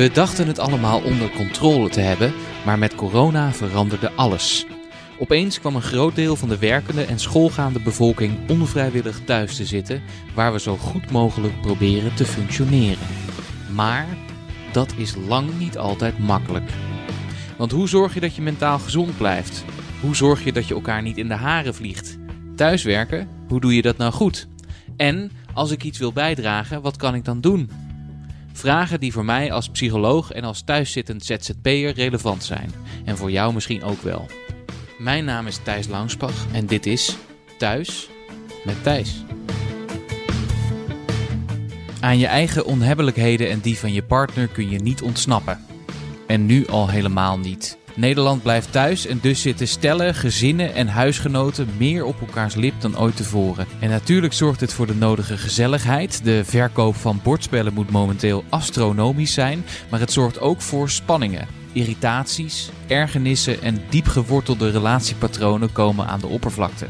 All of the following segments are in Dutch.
We dachten het allemaal onder controle te hebben, maar met corona veranderde alles. Opeens kwam een groot deel van de werkende en schoolgaande bevolking onvrijwillig thuis te zitten, waar we zo goed mogelijk proberen te functioneren. Maar dat is lang niet altijd makkelijk. Want hoe zorg je dat je mentaal gezond blijft? Hoe zorg je dat je elkaar niet in de haren vliegt? Thuiswerken, hoe doe je dat nou goed? En als ik iets wil bijdragen, wat kan ik dan doen? Vragen die voor mij als psycholoog en als thuiszittend ZZP'er relevant zijn. En voor jou misschien ook wel. Mijn naam is Thijs Langsbach en dit is Thuis met Thijs. Aan je eigen onhebbelijkheden en die van je partner kun je niet ontsnappen. En nu al helemaal niet. Nederland blijft thuis en dus zitten stellen, gezinnen en huisgenoten meer op elkaars lip dan ooit tevoren. En natuurlijk zorgt het voor de nodige gezelligheid. De verkoop van bordspellen moet momenteel astronomisch zijn, maar het zorgt ook voor spanningen. Irritaties, ergernissen en diep gewortelde relatiepatronen komen aan de oppervlakte.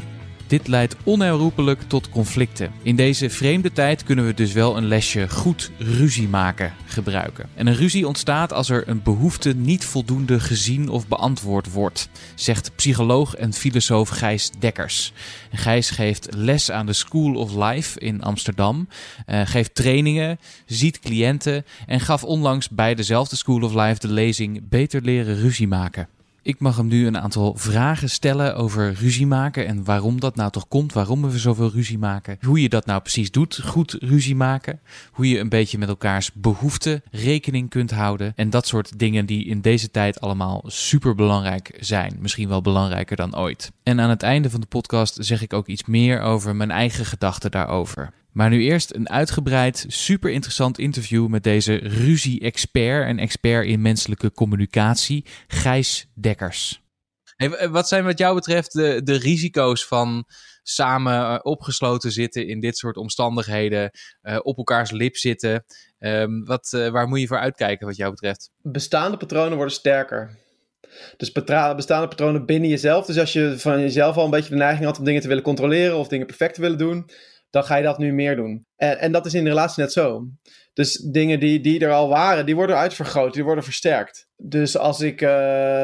Dit leidt onherroepelijk tot conflicten. In deze vreemde tijd kunnen we dus wel een lesje goed ruzie maken gebruiken. En een ruzie ontstaat als er een behoefte niet voldoende gezien of beantwoord wordt, zegt psycholoog en filosoof Gijs Dekkers. Gijs geeft les aan de School of Life in Amsterdam, uh, geeft trainingen, ziet cliënten en gaf onlangs bij dezelfde School of Life de lezing Beter leren ruzie maken. Ik mag hem nu een aantal vragen stellen over ruzie maken en waarom dat nou toch komt, waarom we zoveel ruzie maken, hoe je dat nou precies doet, goed ruzie maken, hoe je een beetje met elkaars behoeften rekening kunt houden en dat soort dingen die in deze tijd allemaal super belangrijk zijn, misschien wel belangrijker dan ooit. En aan het einde van de podcast zeg ik ook iets meer over mijn eigen gedachten daarover. Maar nu eerst een uitgebreid, super interessant interview met deze ruzie-expert en expert in menselijke communicatie, Gijs Dekkers. Hey, wat zijn wat jou betreft de, de risico's van samen uh, opgesloten zitten in dit soort omstandigheden, uh, op elkaars lip zitten? Um, wat, uh, waar moet je voor uitkijken wat jou betreft? Bestaande patronen worden sterker. Dus bestaande patronen binnen jezelf. Dus als je van jezelf al een beetje de neiging had om dingen te willen controleren of dingen perfect te willen doen, dan ga je dat nu meer doen. En, en dat is in de relatie net zo. Dus dingen die, die er al waren, die worden uitvergroot, die worden versterkt. Dus als ik uh,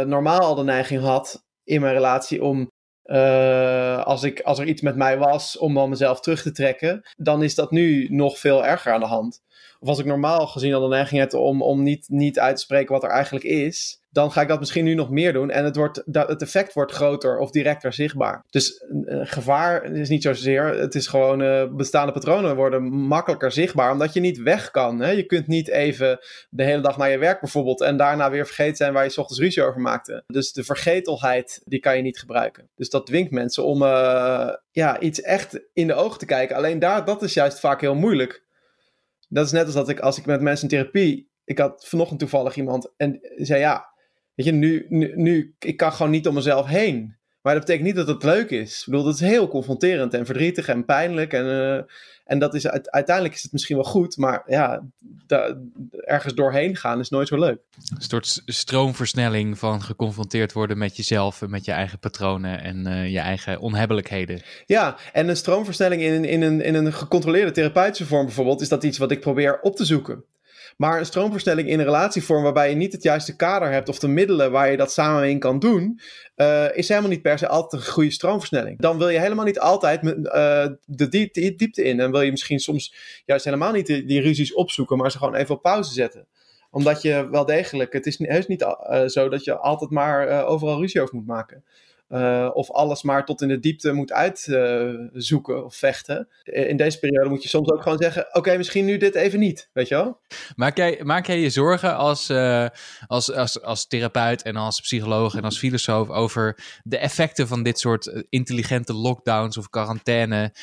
normaal al de neiging had in mijn relatie om, uh, als, ik, als er iets met mij was, om al mezelf terug te trekken, dan is dat nu nog veel erger aan de hand. Of als ik normaal gezien al de neiging heb om, om niet, niet uit te spreken wat er eigenlijk is, dan ga ik dat misschien nu nog meer doen. En het, wordt, het effect wordt groter of directer zichtbaar. Dus uh, gevaar is niet zozeer. Het is gewoon uh, bestaande patronen worden makkelijker zichtbaar. Omdat je niet weg kan. Hè? Je kunt niet even de hele dag naar je werk bijvoorbeeld. En daarna weer vergeten zijn waar je s ochtends ruzie over maakte. Dus de vergetelheid, die kan je niet gebruiken. Dus dat dwingt mensen om ja, iets echt in de ogen te kijken. Alleen daar, dat is juist vaak heel moeilijk. Dat is net als dat ik, als ik met mensen in therapie. Ik had vanochtend toevallig iemand en zei ja Weet je, nu, nu, nu, ik kan gewoon niet om mezelf heen. Maar dat betekent niet dat het leuk is. Ik bedoel, dat is heel confronterend en verdrietig en pijnlijk. En, uh, en dat is, uiteindelijk is het misschien wel goed, maar ja, da, ergens doorheen gaan is nooit zo leuk. Een soort stroomversnelling van geconfronteerd worden met jezelf en met je eigen patronen en uh, je eigen onhebbelijkheden. Ja, en een stroomversnelling in, in, een, in een gecontroleerde therapeutische vorm bijvoorbeeld, is dat iets wat ik probeer op te zoeken. Maar een stroomversnelling in een relatievorm waarbij je niet het juiste kader hebt of de middelen waar je dat samen in kan doen, uh, is helemaal niet per se altijd een goede stroomversnelling. Dan wil je helemaal niet altijd uh, de diepte, in. En wil je misschien soms juist helemaal niet die, ruzies opzoeken, maar ze gewoon even op pauze zetten omdat je wel degelijk, het is heus niet uh, zo dat je altijd maar overal ruzie over moet maken. Uh, of alles maar tot in de diepte moet uitzoeken uh, of vechten. In deze periode moet je soms ook gewoon zeggen: Oké, okay, misschien nu dit even niet. Weet je wel? Maak jij, maak jij je zorgen als, uh, als, als, als therapeut en als psycholoog en als filosoof over de effecten van dit soort intelligente lockdowns of quarantaine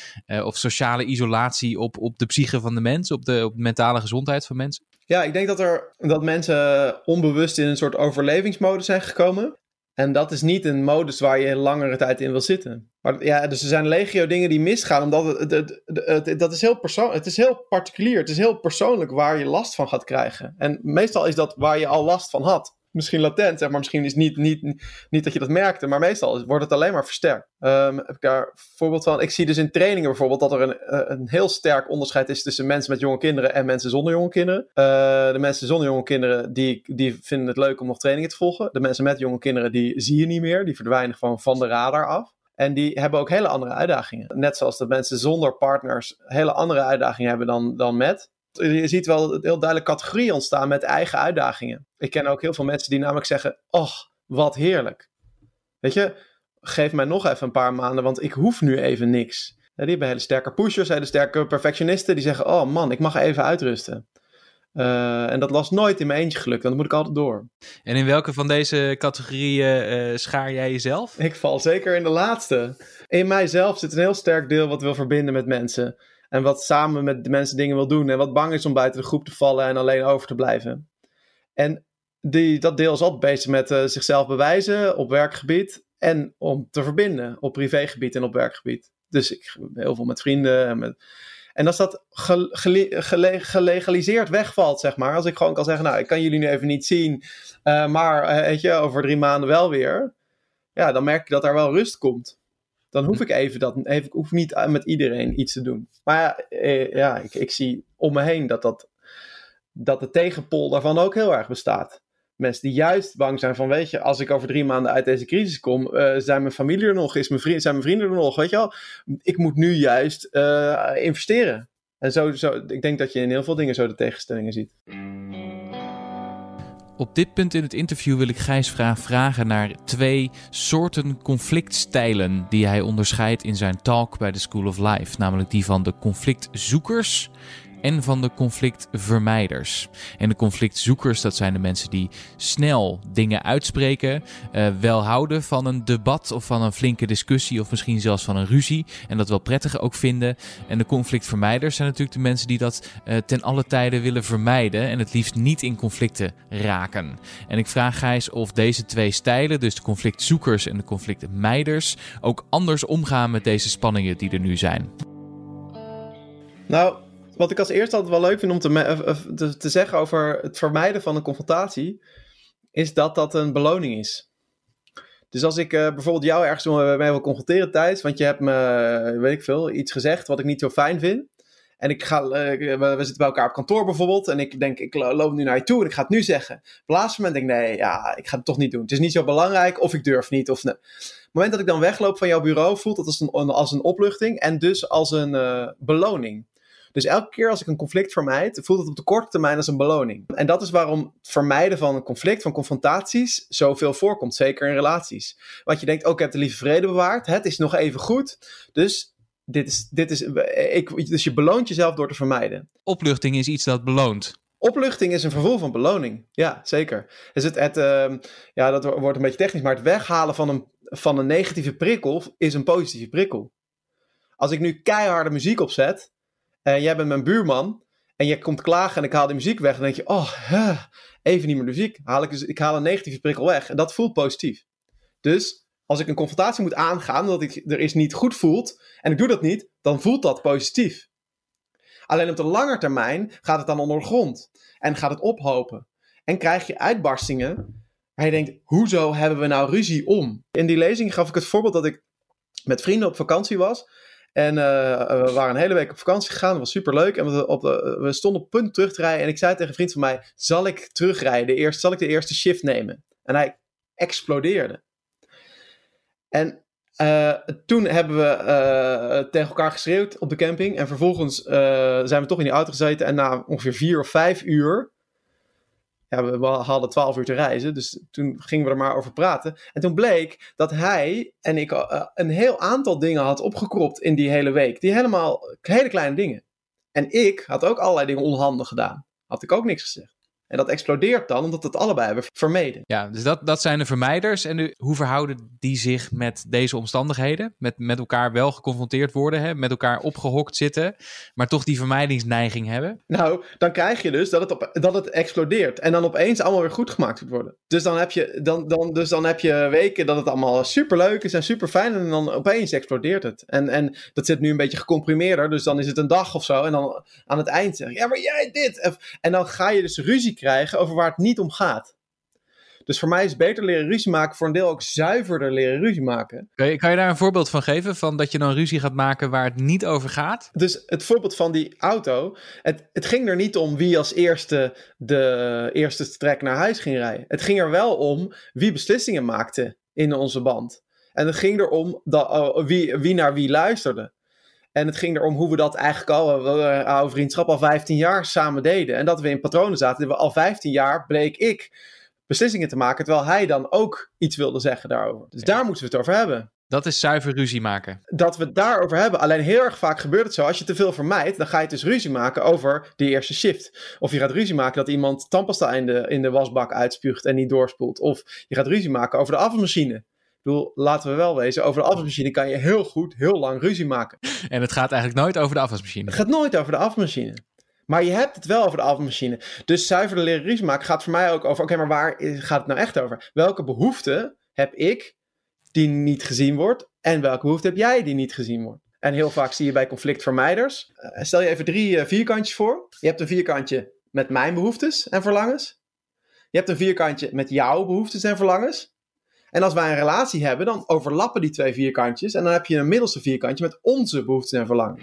of sociale isolatie op, op de psyche van de mens, op de, op de mentale gezondheid van mensen? Ja, ik denk dat, er, dat mensen onbewust in een soort overlevingsmodus zijn gekomen. En dat is niet een modus waar je langere tijd in wil zitten. Maar ja, dus er zijn legio dingen die misgaan, omdat het, het, dat is heel persoonlijk. Het is heel particulier. Het is heel persoonlijk waar je last van gaat krijgen. En meestal is dat waar je al last van had. Misschien latent, zeg maar. Misschien is niet, niet, niet dat je dat merkte, maar meestal wordt het alleen maar versterkt. Um, heb ik daar voorbeeld van? Ik zie dus in trainingen bijvoorbeeld dat er een, eh, een heel sterk onderscheid is tussen mensen met jonge kinderen en mensen zonder jonge kinderen. Uh, de mensen zonder jonge kinderen, die, die vinden het leuk om nog trainingen te volgen. De mensen met jonge kinderen, die zie je niet meer. Die verdwijnen gewoon van de radar af. En die hebben ook hele andere uitdagingen. Net zoals de mensen zonder partners hele andere uitdagingen hebben dan, dan met. Je ziet wel heel duidelijk categorieën ontstaan met eigen uitdagingen. Ik ken ook heel veel mensen die namelijk zeggen: Och, wat heerlijk. Weet je, geef mij nog even een paar maanden, want ik hoef nu even niks. die hebben hele sterke pushers, hele sterke perfectionisten, die zeggen: Oh man, ik mag even uitrusten. Uh, en dat was nooit in mijn eentje gelukt, dan moet ik altijd door. En in welke van deze categorieën uh, schaar jij jezelf? Ik val zeker in de laatste. In mijzelf zit een heel sterk deel wat wil verbinden met mensen. En wat samen met de mensen dingen wil doen. En wat bang is om buiten de groep te vallen en alleen over te blijven. En die, dat deel is altijd bezig met uh, zichzelf bewijzen op werkgebied. En om te verbinden op privégebied en op werkgebied. Dus ik heel veel met vrienden en met en als dat gelegaliseerd wegvalt, zeg maar, als ik gewoon kan zeggen, nou, ik kan jullie nu even niet zien, uh, maar uh, weet je, over drie maanden wel weer, ja, dan merk ik dat daar wel rust komt. Dan hoef ik even dat, even, ik hoef niet met iedereen iets te doen. Maar ja, eh, ja ik, ik zie om me heen dat, dat, dat de tegenpol daarvan ook heel erg bestaat mensen die juist bang zijn van, weet je, als ik over drie maanden uit deze crisis kom, uh, zijn mijn familie er nog, is mijn vriend, zijn mijn vrienden er nog, weet je wel. Ik moet nu juist uh, investeren. En zo, zo, ik denk dat je in heel veel dingen zo de tegenstellingen ziet. Op dit punt in het interview wil ik Gijs vragen naar twee soorten conflictstijlen die hij onderscheidt in zijn talk bij de School of Life. Namelijk die van de conflictzoekers en van de conflictvermijders. En de conflictzoekers, dat zijn de mensen die snel dingen uitspreken, uh, wel houden van een debat of van een flinke discussie of misschien zelfs van een ruzie en dat wel prettig ook vinden. En de conflictvermijders zijn natuurlijk de mensen die dat uh, ten alle tijden willen vermijden en het liefst niet in conflicten raken. En ik vraag Gijs of deze twee stijlen, dus de conflictzoekers en de conflictmeiders, ook anders omgaan met deze spanningen die er nu zijn. Nou, wat ik als eerste altijd wel leuk vind om te, te, zeggen over het vermijden van een confrontatie, is dat dat een beloning is. Dus als ik uh, bijvoorbeeld jou ergens mee wil confronteren, Thijs, want je hebt me, weet ik veel, iets gezegd wat ik niet zo fijn vind. En ik ga, we, zitten bij elkaar op kantoor bijvoorbeeld. En ik denk, ik loop nu naar je toe en ik ga het nu zeggen. Op het laatste moment denk ik, nee, ja, ik ga het toch niet doen. Het is niet zo belangrijk of ik durf niet. Of, nee. Op het moment dat ik dan wegloop van jouw bureau, voelt dat als een, als een opluchting en dus als een beloning. Dus elke keer als ik een conflict vermijd, voelt het op de korte termijn als een beloning. En dat is waarom het vermijden van een conflict, van confrontaties, zoveel voorkomt. Zeker in relaties. Want je denkt, ook oh, ik heb de lieve vrede bewaard. Het is nog even goed. Dus dit is, dit is, ik, dus je beloont jezelf door te vermijden. Opluchting is iets dat beloont. Opluchting is een vervolg van beloning. Ja, zeker. Dus het, het uh, ja, dat wordt een beetje technisch, maar het weghalen van een, van een negatieve prikkel is een positieve prikkel. Als ik nu keiharde muziek opzet, en jij bent mijn buurman en je komt klagen en ik haal de muziek weg, dan denk je, oh, even niet meer muziek. Haal ik, ik haal een negatieve prikkel weg en dat voelt positief. Dus als ik een confrontatie moet aangaan, dat ik er is niet goed voelt en ik doe dat niet, dan voelt dat positief. Alleen op de lange termijn gaat het dan onder de grond en gaat het ophopen. En krijg je uitbarstingen waar je denkt, hoezo hebben we nou ruzie om? In die lezing gaf ik het voorbeeld dat ik met vrienden op vakantie was. En uh, we waren een hele week op vakantie gegaan. Dat was super leuk. En we, we stonden op punt terug te rijden. En ik zei tegen een vriend van mij: Zal ik terugrijden? Eerst, zal ik de eerste shift nemen? En hij explodeerde. En uh, toen hebben we tegen elkaar geschreeuwd op de camping. En vervolgens zijn we toch in die auto gezeten. En na ongeveer vier of vijf uur ja, we, hadden twaalf uur te reizen, dus toen gingen we er maar over praten. En toen bleek dat hij en ik uh, een heel aantal dingen had opgekropt in die hele week. Die helemaal, hele kleine dingen. En ik had ook allerlei dingen onhandig gedaan. Had ik ook niks gezegd. En dat explodeert dan omdat het allebei hebben vermeden. Ja, dus dat, dat zijn de vermijders. En nu, hoe verhouden die zich met deze omstandigheden? Met, met elkaar wel geconfronteerd worden, hè? met elkaar opgehokt zitten, maar toch die vermijdingsneiging hebben? Nou, dan krijg je dus dat het, op, dat het explodeert. En dan opeens allemaal weer goed gemaakt moet worden. Dus dan heb je, dan, dan, dus dan heb je weken dat het allemaal super leuk is en super fijn. En dan opeens explodeert het. En, en dat zit nu een beetje gecomprimeerder. Dus dan is het een dag of zo. En dan aan het eind zeg je, ja, maar jij dit. En dan ga je dus ruzie krijgen over waar het niet om gaat. Dus voor mij is beter leren ruzie maken voor een deel ook zuiverder leren ruzie maken. Kan je, kan je daar een voorbeeld van geven? Van dat je dan ruzie gaat maken waar het niet over gaat? Dus het voorbeeld van die auto. Het, het ging er niet om wie als eerste de eerste trek naar huis ging rijden. Het ging er wel om wie beslissingen maakte in onze band. En het ging erom dat, uh, wie, wie naar wie luisterde. En het ging erom hoe we dat eigenlijk al, we oude vriendschap, al 15 jaar samen deden. En dat we in patronen zaten. Dat we al 15 jaar bleek ik beslissingen te maken, terwijl hij dan ook iets wilde zeggen daarover. Dus daar moeten we het over hebben. Dat is zuiver ruzie maken. Dat we het daarover hebben. Alleen heel erg vaak gebeurt het zo. Als je te veel vermijdt, dan ga je dus ruzie maken over die eerste shift. Of je gaat ruzie maken dat iemand tandpasta in de, in de wasbak uitspuugt en niet doorspoelt. Of je gaat ruzie maken over de afwasmachine bedoel, laten we wel wezen, over de afwasmachine kan je heel goed, heel lang ruzie maken. En het gaat eigenlijk nooit over de afwasmachine. Het gaat nooit over de afwasmachine. Maar je hebt het wel over de afwasmachine. Dus zuiver leren ruzie maken gaat voor mij ook over, oké, maar waar gaat het nou echt over? Welke behoefte heb ik die niet gezien wordt? En welke behoefte heb jij die niet gezien wordt? En heel vaak zie je bij conflictvermijders. Uh, stel je even drie uh, vierkantjes voor. Je hebt een vierkantje met mijn behoeftes en verlangens. Je hebt een vierkantje met jouw behoeftes en verlangens. En als wij een relatie hebben, dan overlappen die twee vierkantjes. En dan heb je een middelste vierkantje met onze behoeften en verlangen.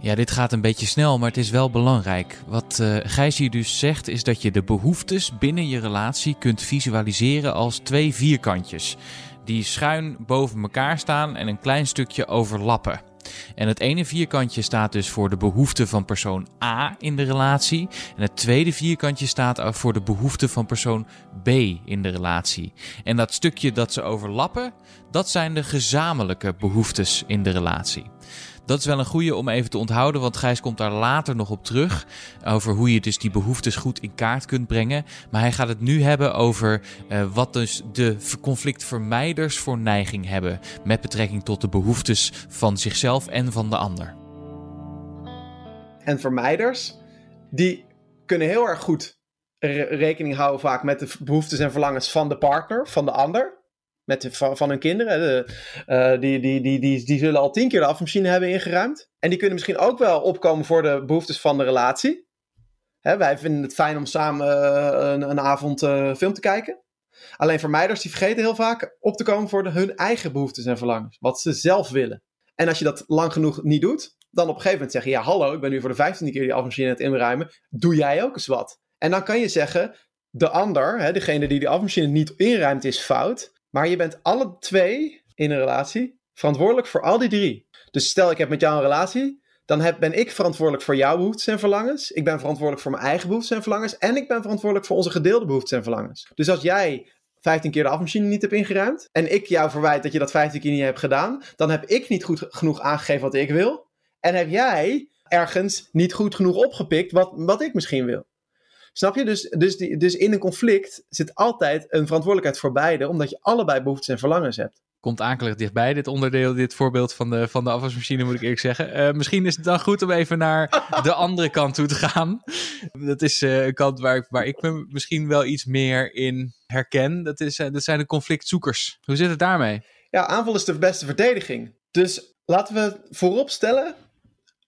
Ja, dit gaat een beetje snel, maar het is wel belangrijk. Wat uh, Gijs hier dus zegt, is dat je de behoeftes binnen je relatie kunt visualiseren als twee vierkantjes. Die schuin boven elkaar staan en een klein stukje overlappen. En het ene vierkantje staat dus voor de behoeften van persoon A in de relatie. En het tweede vierkantje staat voor de behoeften van persoon B in de relatie. En dat stukje dat ze overlappen, dat zijn de gezamenlijke behoeftes in de relatie. Dat is wel een goede om even te onthouden, want Gijs komt daar later nog op terug. Over hoe je dus die behoeftes goed in kaart kunt brengen. Maar hij gaat het nu hebben over uh, wat dus de conflictvermijders voor neiging hebben. Met betrekking tot de behoeftes van zichzelf en van de ander. En vermijders, die kunnen heel erg goed rekening houden vaak met de behoeftes en verlangens van de partner, van de ander met van, van hun kinderen. De, uh, die, die, die, die, die zullen al tien keer de afwasmachine hebben ingeruimd. En die kunnen misschien ook wel opkomen voor de behoeftes van de relatie. Hè, wij vinden het fijn om samen uh, een, een, avond uh, film te kijken. Alleen vermijders die vergeten heel vaak op te komen voor de, hun eigen behoeftes en verlangens. Wat ze zelf willen. En als je dat lang genoeg niet doet, dan op een gegeven moment zeg je: Ja, hallo, ik ben nu voor de vijftiende keer die afwasmachine aan het inruimen. Doe jij ook eens wat? En dan kan je zeggen: De ander, hè, degene die die afwasmachine niet inruimt, is fout. Maar je bent alle twee in een relatie verantwoordelijk voor al die drie. Dus stel ik heb met jou een relatie, dan ben ik verantwoordelijk voor jouw behoeftes en verlangens. Ik ben verantwoordelijk voor mijn eigen behoeftes en verlangens. En ik ben verantwoordelijk voor onze gedeelde behoeftes en verlangens. Dus als jij 15 keer de afwasmachine niet hebt ingeruimd. en ik jou verwijt dat je dat 15 keer niet hebt gedaan. dan heb ik niet goed genoeg aangegeven wat ik wil. En heb jij ergens niet goed genoeg opgepikt wat, wat ik misschien wil. Snap je? Dus, dus, die, dus in een conflict zit altijd een verantwoordelijkheid voor beide, omdat je allebei behoeftes en verlangens hebt. Komt aankelijk dichtbij, dit onderdeel, dit voorbeeld van de, van de afwasmachine, moet ik eerlijk zeggen. Uh, misschien is het dan goed om even naar de andere kant toe te gaan. Dat is uh, een kant waar, waar ik me misschien wel iets meer in herken. Dat, is, uh, dat zijn de conflictzoekers. Hoe zit het daarmee? Ja, aanval is de beste verdediging. Dus laten we voorop stellen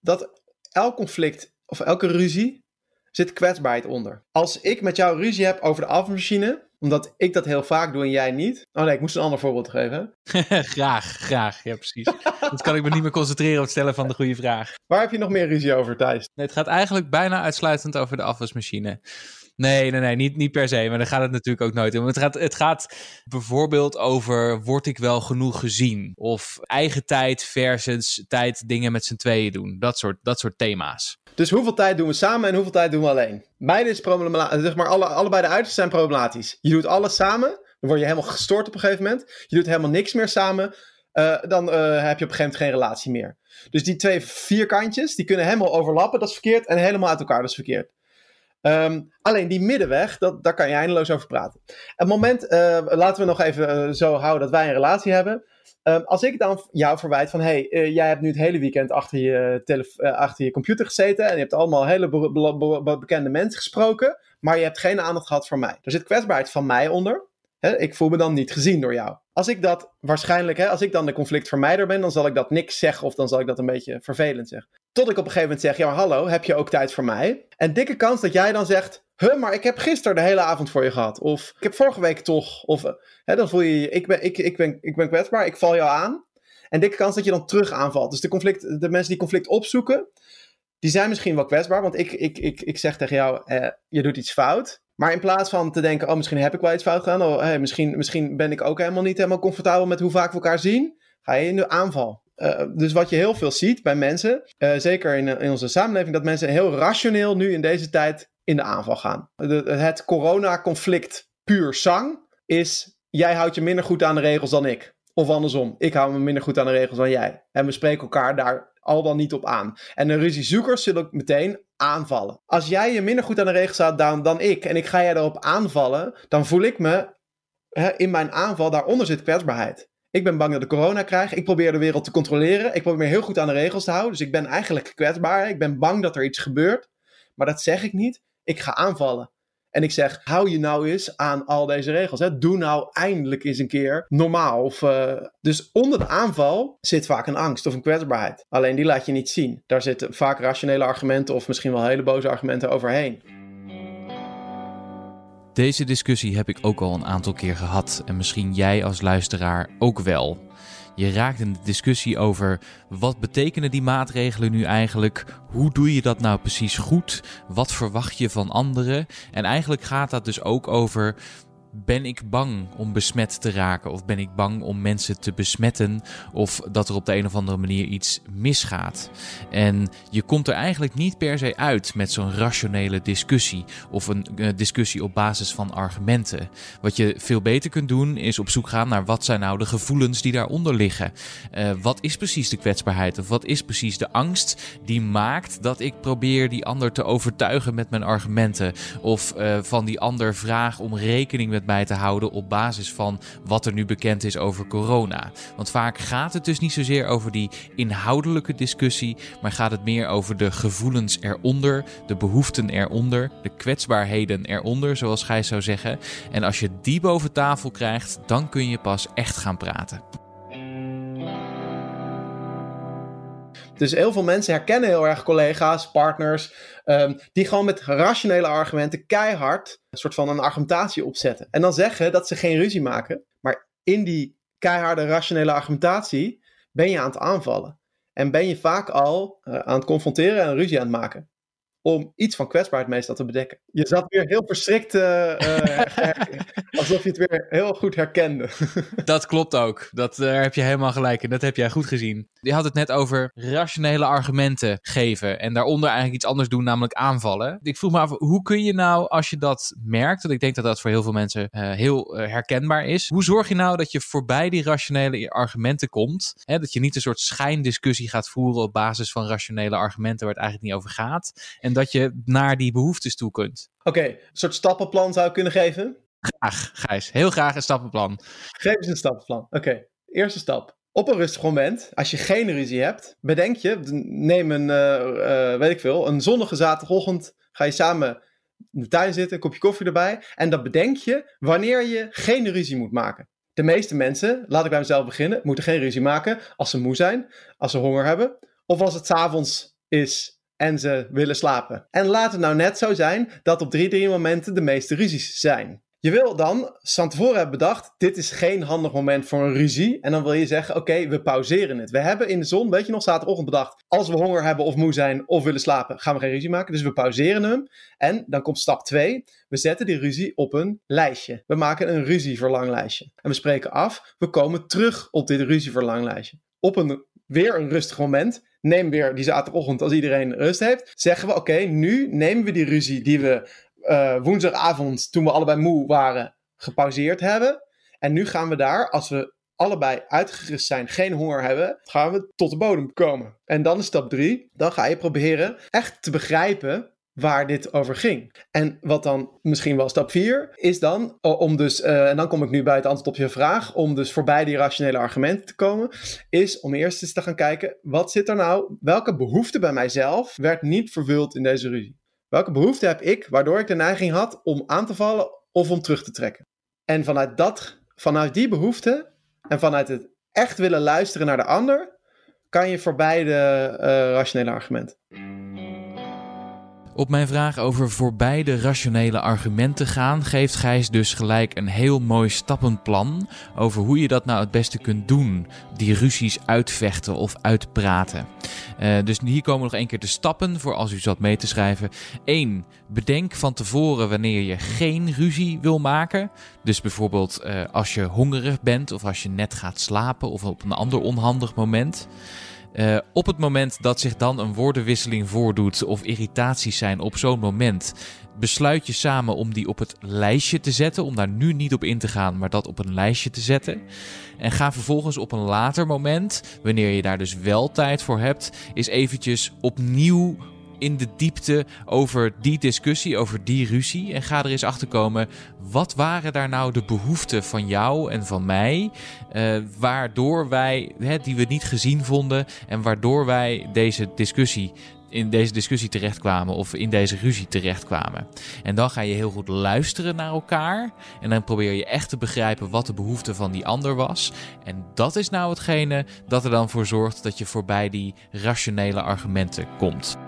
dat elk conflict of elke ruzie zit kwetsbaarheid onder. Als ik met jou ruzie heb over de afwasmachine, omdat ik dat heel vaak doe en jij niet. Oh nee, ik moest een ander voorbeeld geven. graag, graag. Ja, precies. Dat kan ik me niet meer concentreren op het stellen van de goede vraag. Waar heb je nog meer ruzie over, Thijs? Nee, het gaat eigenlijk bijna uitsluitend over de afwasmachine. Nee, nee, nee, niet, niet per se. Maar daar gaat het natuurlijk ook nooit om. Het gaat, het gaat bijvoorbeeld over: word ik wel genoeg gezien? Of eigen tijd versus tijd dingen met z'n tweeën doen. Dat soort, dat soort thema's. Dus hoeveel tijd doen we samen en hoeveel tijd doen we alleen? Beide is problematisch. Zeg maar, alle, allebei de uitersten zijn problematisch. Je doet alles samen, dan word je helemaal gestoord op een gegeven moment. Je doet helemaal niks meer samen, uh, dan uh, heb je op een gegeven moment geen relatie meer. Dus die twee vierkantjes, die kunnen helemaal overlappen, dat is verkeerd. En helemaal uit elkaar, dat is verkeerd. Um, alleen die middenweg, dat, daar kan je eindeloos over praten. Het moment, uh, laten we nog even zo houden dat wij een relatie hebben. Um, als ik dan jou verwijt van, hey, uh, jij hebt nu het hele weekend achter je, achter je computer gezeten en je hebt allemaal hele be be be bekende mensen gesproken, maar je hebt geen aandacht gehad voor mij. Er zit kwetsbaarheid van mij onder. Ik voel me dan niet gezien door jou. Als ik dat waarschijnlijk, als ik dan de conflictvermijder ben, dan zal ik dat niks zeggen of dan zal ik dat een beetje vervelend zeggen. Tot ik op een gegeven moment zeg, ja hallo, heb je ook tijd voor mij? En dikke kans dat jij dan zegt, huh, maar ik heb gisteren de hele avond voor je gehad. Of ik heb vorige week toch. Of hè, dan voel je je, ik ben, ik, ik, ben, ik ben kwetsbaar, ik val jou aan. En dikke kans dat je dan terug aanvalt. Dus de, conflict, de mensen die conflict opzoeken, die zijn misschien wel kwetsbaar. Want ik, ik, ik, ik zeg tegen jou, eh, je doet iets fout. Maar in plaats van te denken, oh misschien heb ik wel iets fout gedaan. Of misschien, misschien ben ik ook helemaal niet helemaal comfortabel met hoe vaak we elkaar zien. Ga je in de aanval. Uh, dus wat je heel veel ziet bij mensen, uh, zeker in, in onze samenleving, dat mensen heel rationeel nu in deze tijd in de aanval gaan. De, het corona-conflict puur zang is: jij houdt je minder goed aan de regels dan ik. Of andersom, ik hou me minder goed aan de regels dan jij. En we spreken elkaar daar al dan niet op aan. En de ruziezoekers zullen meteen aanvallen. Als jij je minder goed aan de regels houdt dan, ik en ik ga jij erop aanvallen, dan voel ik me in mijn aanval, daaronder zit kwetsbaarheid. Ik ben bang dat ik corona krijg. Ik probeer de wereld te controleren. Ik probeer me heel goed aan de regels te houden. Dus ik ben eigenlijk kwetsbaar. Ik ben bang dat er iets gebeurt. Maar dat zeg ik niet. Ik ga aanvallen. En ik zeg, hou je nou eens aan al deze regels. Hè? Doe nou eindelijk eens een keer normaal. Of, uh... Dus onder de aanval zit vaak een angst of een kwetsbaarheid. Alleen die laat je niet zien. Daar zitten vaak rationele argumenten of misschien wel hele boze argumenten overheen. Deze discussie heb ik ook al een aantal keer gehad en misschien jij als luisteraar ook wel. Je raakt in de discussie over wat betekenen die maatregelen nu eigenlijk? Hoe doe je dat nou precies goed? Wat verwacht je van anderen? En eigenlijk gaat dat dus ook over ben ik bang om besmet te raken? Of ben ik bang om mensen te besmetten? Of dat er op de een of andere manier iets misgaat? En je komt er eigenlijk niet per se uit met zo'n rationele discussie. Of een uh, discussie op basis van argumenten. Wat je veel beter kunt doen is op zoek gaan naar wat zijn nou de gevoelens die daaronder liggen. Uh, wat is precies de kwetsbaarheid? Of wat is precies de angst die maakt dat ik probeer die ander te overtuigen met mijn argumenten? Of uh, van die ander vraag om rekening met mij te houden op basis van wat er nu bekend is over corona. Want vaak gaat het dus niet zozeer over die inhoudelijke discussie, maar gaat het meer over de gevoelens eronder, de behoeften eronder, de kwetsbaarheden eronder, zoals Gijs zou zeggen. En als je die boven tafel krijgt, dan kun je pas echt gaan praten. Dus heel veel mensen herkennen heel erg collega's, partners, um, die gewoon met rationele argumenten keihard een soort van een argumentatie opzetten. En dan zeggen dat ze geen ruzie maken, maar in die keiharde rationele argumentatie ben je aan het aanvallen. En ben je vaak al uh, aan het confronteren en ruzie aan het maken om iets van kwetsbaarheid meestal te bedekken. Je zat weer heel verschrikt, uh, uh, alsof je het weer heel goed herkende. dat klopt ook. Dat, daar heb je helemaal gelijk in. Dat heb jij goed gezien. Je had het net over rationele argumenten geven en daaronder eigenlijk iets anders doen, namelijk aanvallen. Ik vroeg me af, hoe kun je nou, als je dat merkt, want ik denk dat dat voor heel veel mensen uh, heel herkenbaar is, hoe zorg je nou dat je voorbij die rationele argumenten komt? Hè, dat je niet een soort schijndiscussie gaat voeren op basis van rationele argumenten waar het eigenlijk niet over gaat. En dat je naar die behoeftes toe kunt. Oké, okay, een soort stappenplan zou ik kunnen geven? Graag, Gijs. Heel graag een stappenplan. Geef eens een stappenplan. Oké, okay. eerste stap. Op een rustig moment, als je geen ruzie hebt, bedenk je, neem een, uh, uh, weet ik veel, een zonnige zaterdagochtend, ga je samen in de tuin zitten, een kopje koffie erbij. En dan bedenk je wanneer je geen ruzie moet maken. De meeste mensen, laat ik bij mezelf beginnen, moeten geen ruzie maken als ze moe zijn, als ze honger hebben, of als het s'avonds is en ze willen slapen. En laat het nou net zo zijn dat op drie, drie momenten de meeste ruzies zijn. Je wil dan van tevoren hebben bedacht, dit is geen handig moment voor een ruzie. En dan wil je zeggen, oké, we pauzeren het. We hebben in de zon, weet je nog, zaterdagochtend bedacht, als we honger hebben of moe zijn of willen slapen, gaan we geen ruzie maken. Dus we pauzeren hem. En dan komt stap 2, we zetten die ruzie op een lijstje. We maken een ruzieverlanglijstje. En we spreken af, we komen terug op dit ruzieverlanglijstje. Op een, weer een rustig moment neem weer die zaterdagochtend als iedereen rust heeft. Zeggen we, oké, nu nemen we die ruzie die we uh, woensdagavond, toen we allebei moe waren, gepauzeerd hebben. En nu gaan we daar, als we allebei uitgerust zijn, geen honger hebben, gaan we tot de bodem komen. En dan is stap drie. Dan ga je proberen echt te begrijpen waar dit over ging. En wat dan misschien wel stap 4 is dan om dus, uh, en dan kom ik nu bij het antwoord op je vraag, om dus voorbij die rationele argumenten te komen, is om eerst eens te gaan kijken, wat zit er nou, welke behoefte bij mijzelf werd niet vervuld in deze ruzie? Welke behoefte heb ik waardoor ik de neiging had om aan te vallen of om terug te trekken? En vanuit, dat, vanuit die behoefte en vanuit het echt willen luisteren naar de ander, kan je voorbij de rationele argumenten. Op mijn vraag over voorbij de rationele argumenten gaan, geeft Gijs dus gelijk een heel mooi stappenplan over hoe je dat nou het beste kunt doen. Die ruzies uitvechten of uitpraten. Uh, dus hier komen nog één keer de stappen voor als u zat mee te schrijven. 1. Bedenk van tevoren wanneer je geen ruzie wil maken. Dus bijvoorbeeld uh, als je hongerig bent of als je net gaat slapen of op een ander onhandig moment. Uh, op het moment dat zich dan een woordenwisseling voordoet of irritaties zijn op zo'n moment, besluit je samen om die op het lijstje te zetten. Om daar nu niet op in te gaan, maar dat op een lijstje te zetten. En ga vervolgens op een later moment, wanneer je daar dus wel tijd voor hebt, is eventjes opnieuw in de diepte over die discussie, over die ruzie. En ga er eens achter komen, wat waren daar nou de behoeften van jou en van mij, uh, waardoor wij, hè, die we niet gezien vonden en waardoor wij deze discussie in deze discussie terechtkwamen of in deze ruzie terechtkwamen. En dan ga je heel goed luisteren naar elkaar. En dan probeer je echt te begrijpen wat de behoefte van die ander was. En dat is nou hetgene dat er dan voor zorgt dat je voorbij die rationele argumenten komt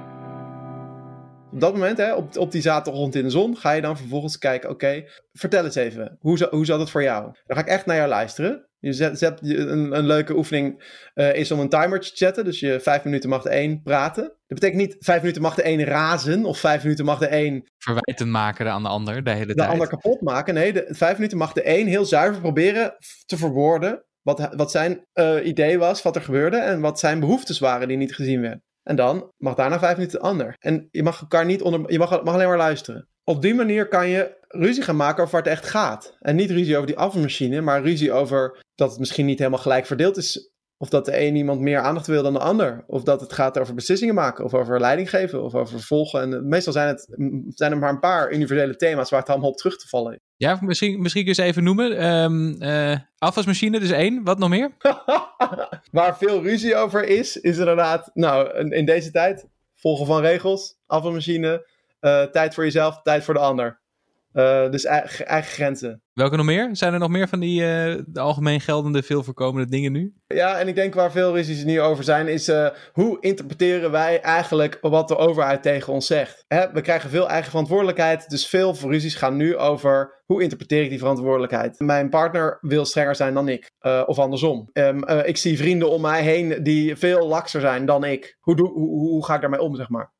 op dat moment, hè, op, op die zaterdag in de zon, ga je dan vervolgens kijken, oké, vertel eens even, hoe, hoe zat het voor jou? Dan ga ik echt naar jou luisteren. Je zet, zet een, een leuke oefening uh, is om een timer te zetten. Dus je vijf minuten mag de één praten. Dat betekent niet vijf minuten mag de één razen. Of vijf minuten mag de één... Verwijten maken aan de ander de hele de tijd. De ander kapot maken. Nee, de, vijf minuten mag de één heel zuiver proberen te verwoorden. Wat, wat zijn uh, idee was, wat er gebeurde. En wat zijn behoeftes waren die niet gezien werden. En dan mag daarna vijf minuten de ander. En je mag elkaar niet onder. Je mag, mag alleen maar luisteren. Op die manier kan je ruzie gaan maken over waar het echt gaat. En niet ruzie over die afvalmachine, maar ruzie over dat het misschien niet helemaal gelijk verdeeld is of dat de een iemand meer aandacht wil dan de ander. Of dat het gaat over beslissingen maken. Of over leiding geven. Of over volgen. En meestal zijn, het, zijn er maar een paar universele thema's waar het allemaal op terug te vallen. Ja, misschien, misschien kun je eens even noemen. Um, afwasmachine, dus één. Wat nog meer? waar veel ruzie over is, is inderdaad... Nou, in deze tijd, volgen van regels. Afwasmachine. Uh, tijd voor jezelf, tijd voor de ander. Uh, dus eigen, eigen, grenzen. Welke nog meer? Zijn er nog meer van die uh, de algemeen geldende, veel voorkomende dingen nu? Ja, en ik denk waar veel ruzies nu over zijn, is uh, hoe interpreteren wij eigenlijk wat de overheid tegen ons zegt? Hè? We krijgen veel eigen verantwoordelijkheid, dus veel ruzies gaan nu over hoe interpreteer ik die verantwoordelijkheid? Mijn partner wil strenger zijn dan ik, of andersom. Um, ik zie vrienden om mij heen die veel lakser zijn dan ik. Hoe, doe, hoe, hoe ga ik daarmee om, zeg maar?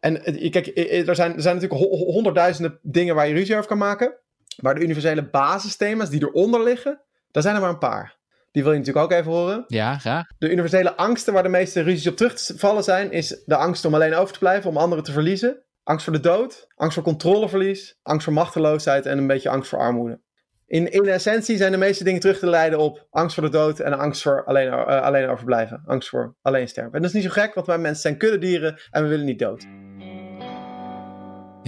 En kijk, er zijn, er zijn natuurlijk honderdduizenden dingen waar je ruzie over kan maken. Maar de universele basisthema's die eronder liggen, daar zijn er maar een paar. Die wil je natuurlijk ook even horen. Ja, graag. De universele angsten waar de meeste ruzies op terug te vallen zijn, is de angst om alleen over te blijven, om anderen te verliezen. Angst voor de dood, angst voor controleverlies, angst voor machteloosheid en een beetje angst voor armoede. In, in essentie zijn de meeste dingen terug te leiden op angst voor de dood en angst voor alleen, uh, alleen overblijven. Angst voor alleen sterven. En dat is niet zo gek, want wij mensen zijn kuddedieren en we willen niet dood.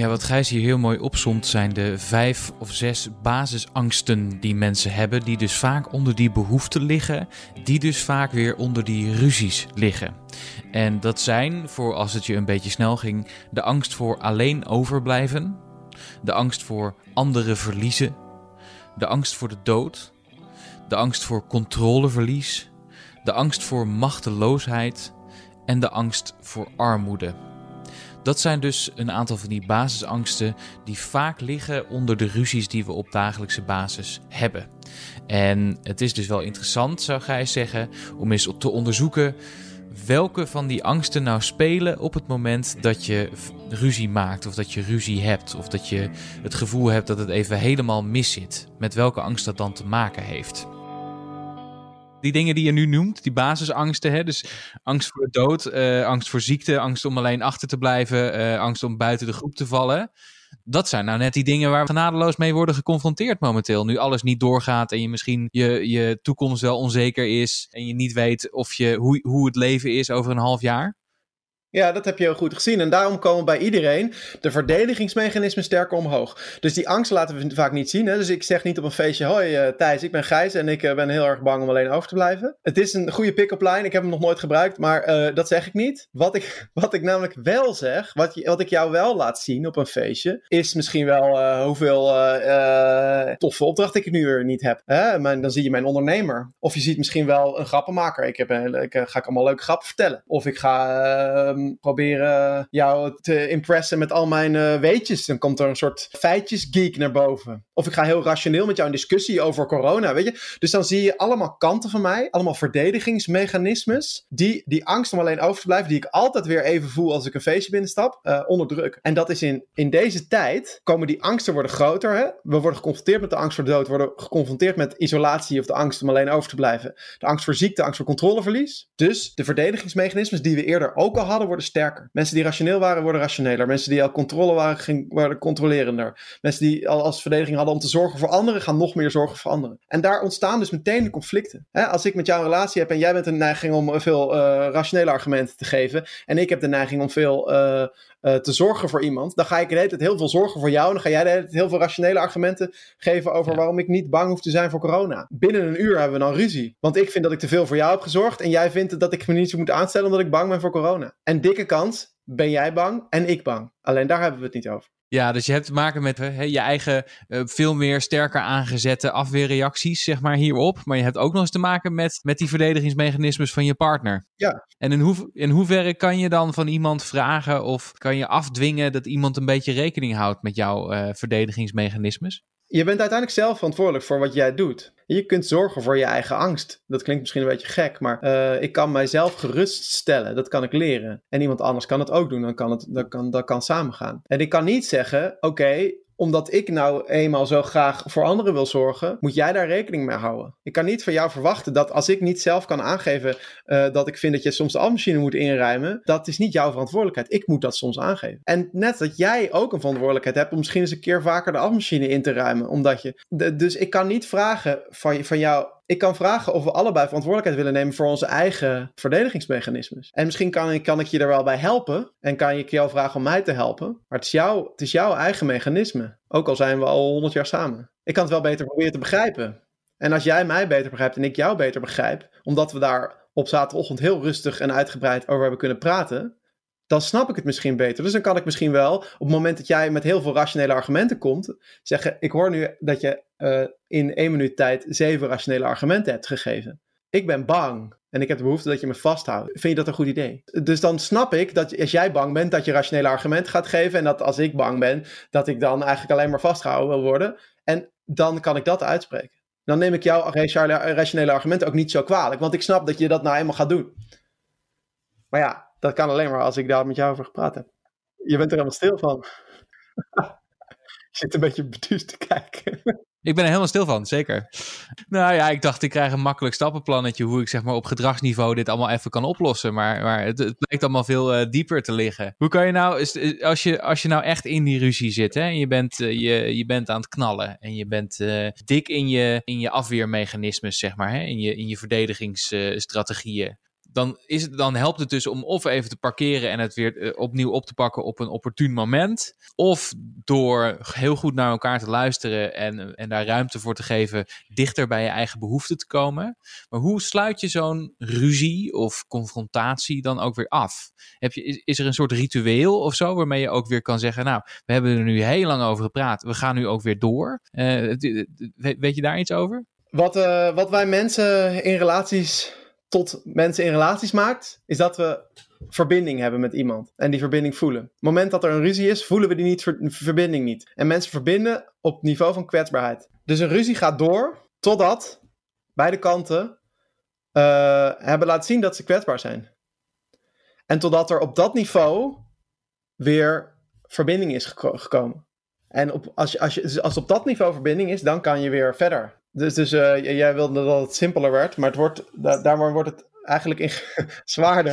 Ja, wat Gijs hier heel mooi opzomt zijn de vijf of zes basisangsten die mensen hebben, die dus vaak onder die behoeften liggen, die dus vaak weer onder die ruzies liggen. En dat zijn, voor als het je een beetje snel ging, de angst voor alleen overblijven, de angst voor anderen verliezen, de angst voor de dood, de angst voor controleverlies, de angst voor machteloosheid en de angst voor armoede. Dat zijn dus een aantal van die basisangsten die vaak liggen onder de ruzies die we op dagelijkse basis hebben. En het is dus wel interessant, zou Gijs zeggen, om eens te onderzoeken welke van die angsten nou spelen op het moment dat je ruzie maakt of dat je ruzie hebt of dat je het gevoel hebt dat het even helemaal mis zit. Met welke angst dat dan te maken heeft die dingen die je nu noemt, die basisangsten, hè? dus angst voor de dood, uh, angst voor ziekte, angst om alleen achter te blijven, uh, angst om buiten de groep te vallen. Dat zijn nou net die dingen waar we genadeloos mee worden geconfronteerd momenteel. Nu alles niet doorgaat en je misschien je, je toekomst wel onzeker is en je niet weet of je, hoe, hoe het leven is over een half jaar. Ja, dat heb je heel goed gezien. En daarom komen bij iedereen de verdedigingsmechanismen sterker omhoog. Dus die angst laten we vaak niet zien. Hè? Dus ik zeg niet op een feestje: Hoi uh, Thijs, ik ben Gijs en ik uh, ben heel erg bang om alleen over te blijven. Het is een goede pick-up line. Ik heb hem nog nooit gebruikt, maar uh, dat zeg ik niet. Wat ik, wat ik namelijk wel zeg, wat, wat ik jou wel laat zien op een feestje, is misschien wel hoeveel toffe opdrachten ik nu weer niet heb. Hè? Maar dan zie je mijn ondernemer. Of je ziet misschien wel een grappenmaker. Ik, heb een, ik ga ik allemaal leuke grappen vertellen. Of ik ga ehm, proberen jou te impressen met al mijn uh, weetjes. Dan komt er een soort feitjesgeek naar boven. Of ik ga heel rationeel met jou in discussie over corona, weet je. Dus dan zie je allemaal kanten van mij, allemaal verdedigingsmechanismes, die die angst om alleen over te blijven, die ik altijd weer even voel als ik een feestje binnenstap, uh, onderdrukken. En dat is in, in deze tijd, komen die angsten worden groter. Hè? We worden geconfronteerd met de angst voor de dood, worden geconfronteerd met isolatie of de angst om alleen over te blijven. De angst voor ziekte, de angst voor controleverlies. Dus de verdedigingsmechanismes die we eerder ook al hadden, worden sterker. Mensen die rationeel waren, worden rationeler. Mensen die al controle waren, ging, worden controlerender. Mensen die al als verdediging hadden om te zorgen voor anderen, gaan nog meer zorgen voor anderen. En daar ontstaan dus meteen de conflicten. als ik met jou een relatie heb en jij bent een neiging om veel uh, rationele argumenten te geven, en ik heb de neiging om veel uh, uh, te zorgen voor iemand, dan ga ik de hele tijd heel veel zorgen voor jou. En dan ga jij de hele tijd heel veel rationele argumenten geven over waarom ik niet bang hoef te zijn voor corona. Binnen een uur hebben we dan ruzie. Want ik vind dat ik te veel voor jou heb gezorgd. En jij vindt dat ik me niet zo moet aanstellen omdat ik bang ben voor corona. En dikke kans, ben jij bang en ik bang. Alleen daar hebben we het niet over. Ja, dus je hebt te maken met he, je eigen uh, veel meer sterker aangezette afweerreacties, zeg maar, hierop. Maar je hebt ook nog eens te maken met, met die verdedigingsmechanismes van je partner. Ja. En in, hoe, in hoeverre kan je dan van iemand vragen of kan je afdwingen dat iemand een beetje rekening houdt met jouw uh, verdedigingsmechanismes? Je bent uiteindelijk zelf verantwoordelijk voor wat jij doet. Je kunt zorgen voor je eigen angst. Dat klinkt misschien een beetje gek, maar uh, ik kan mijzelf geruststellen. Dat kan ik leren. En iemand anders kan het ook doen. Dan kan het, dat kan, dat kan samengaan. En ik kan niet zeggen: oké, omdat ik nou eenmaal zo graag voor anderen wil zorgen, moet jij daar rekening mee houden. Ik kan niet van jou verwachten dat als ik niet zelf kan aangeven uh, dat ik vind dat je soms de afmachine moet inruimen, dat is niet jouw verantwoordelijkheid. Ik moet dat soms aangeven. En net dat jij ook een verantwoordelijkheid hebt om misschien eens een keer vaker de afmachine in te ruimen, omdat je. Dus ik kan niet vragen van, van jou ik kan vragen of we allebei verantwoordelijkheid willen nemen voor onze eigen verdedigingsmechanismes. En misschien kan ik, kan ik je er wel bij helpen en kan ik jou vragen om mij te helpen. Maar het is, het is jouw eigen mechanisme. Ook al zijn we al honderd jaar samen. Ik kan het wel beter proberen te begrijpen. En als jij mij beter begrijpt en ik jou beter begrijp, omdat we daar op zaterdagochtend heel rustig en uitgebreid over hebben kunnen praten, dan snap ik het misschien beter. Dus dan kan ik misschien wel, op het moment dat jij met heel veel rationele argumenten komt, zeggen: Ik hoor nu dat je uh, in één minuut tijd zeven rationele argumenten hebt gegeven. Ik ben bang en ik heb de behoefte dat je me vasthoudt. Vind je dat een goed idee? Dus dan snap ik dat als jij bang bent, dat je rationele argumenten gaat geven. En dat als ik bang ben, dat ik dan eigenlijk alleen maar vastgehouden wil worden. En dan kan ik dat uitspreken. Dan neem ik jouw rationele argumenten ook niet zo kwalijk. Want ik snap dat je dat nou eenmaal gaat doen. Maar ja, dat kan alleen maar als ik daar met jou over gepraat heb. Je bent er helemaal stil van. je zit een beetje beduusd te kijken. Ik ben er helemaal stil van, zeker. Nou ja, ik dacht, ik krijg een makkelijk stappenplannetje hoe ik zeg maar op gedragsniveau dit allemaal even kan oplossen. Maar, maar het, het blijkt allemaal veel uh, dieper te liggen. Hoe kan je nou, als je, als je nou echt in die ruzie zit hè, en je bent, uh, je, je bent aan het knallen en je bent uh, dik in je, in je afweermechanismes, zeg maar, hè, in, je, in je verdedigingsstrategieën dan, is het, dan helpt het dus om of even te parkeren en het weer uh, opnieuw op te pakken op een opportun moment. Of door heel goed naar elkaar te luisteren en, en daar ruimte voor te geven, dichter bij je eigen behoeften te komen. Maar hoe sluit je zo'n ruzie of confrontatie dan ook weer af? Heb je, is, is er een soort ritueel of zo waarmee je ook weer kan zeggen: Nou, we hebben er nu heel lang over gepraat, we gaan nu ook weer door. Uh, weet je daar iets over? Wat, uh, wat wij mensen in relaties tot mensen in relaties maakt, is dat we verbinding hebben met iemand en die verbinding voelen. Op het moment dat er een ruzie is, voelen we die niet, verbinding niet. En mensen verbinden op niveau van kwetsbaarheid. Dus een ruzie gaat door totdat beide kanten uh, hebben laten zien dat ze kwetsbaar zijn. En totdat er op dat niveau weer verbinding is gekomen. En op, als, als, je, dus als op dat niveau verbinding is, dan kan je weer verder. Dus, dus uh, jij wilde dat het simpeler werd, maar het wordt, da daardoor wordt het eigenlijk in, zwaarder.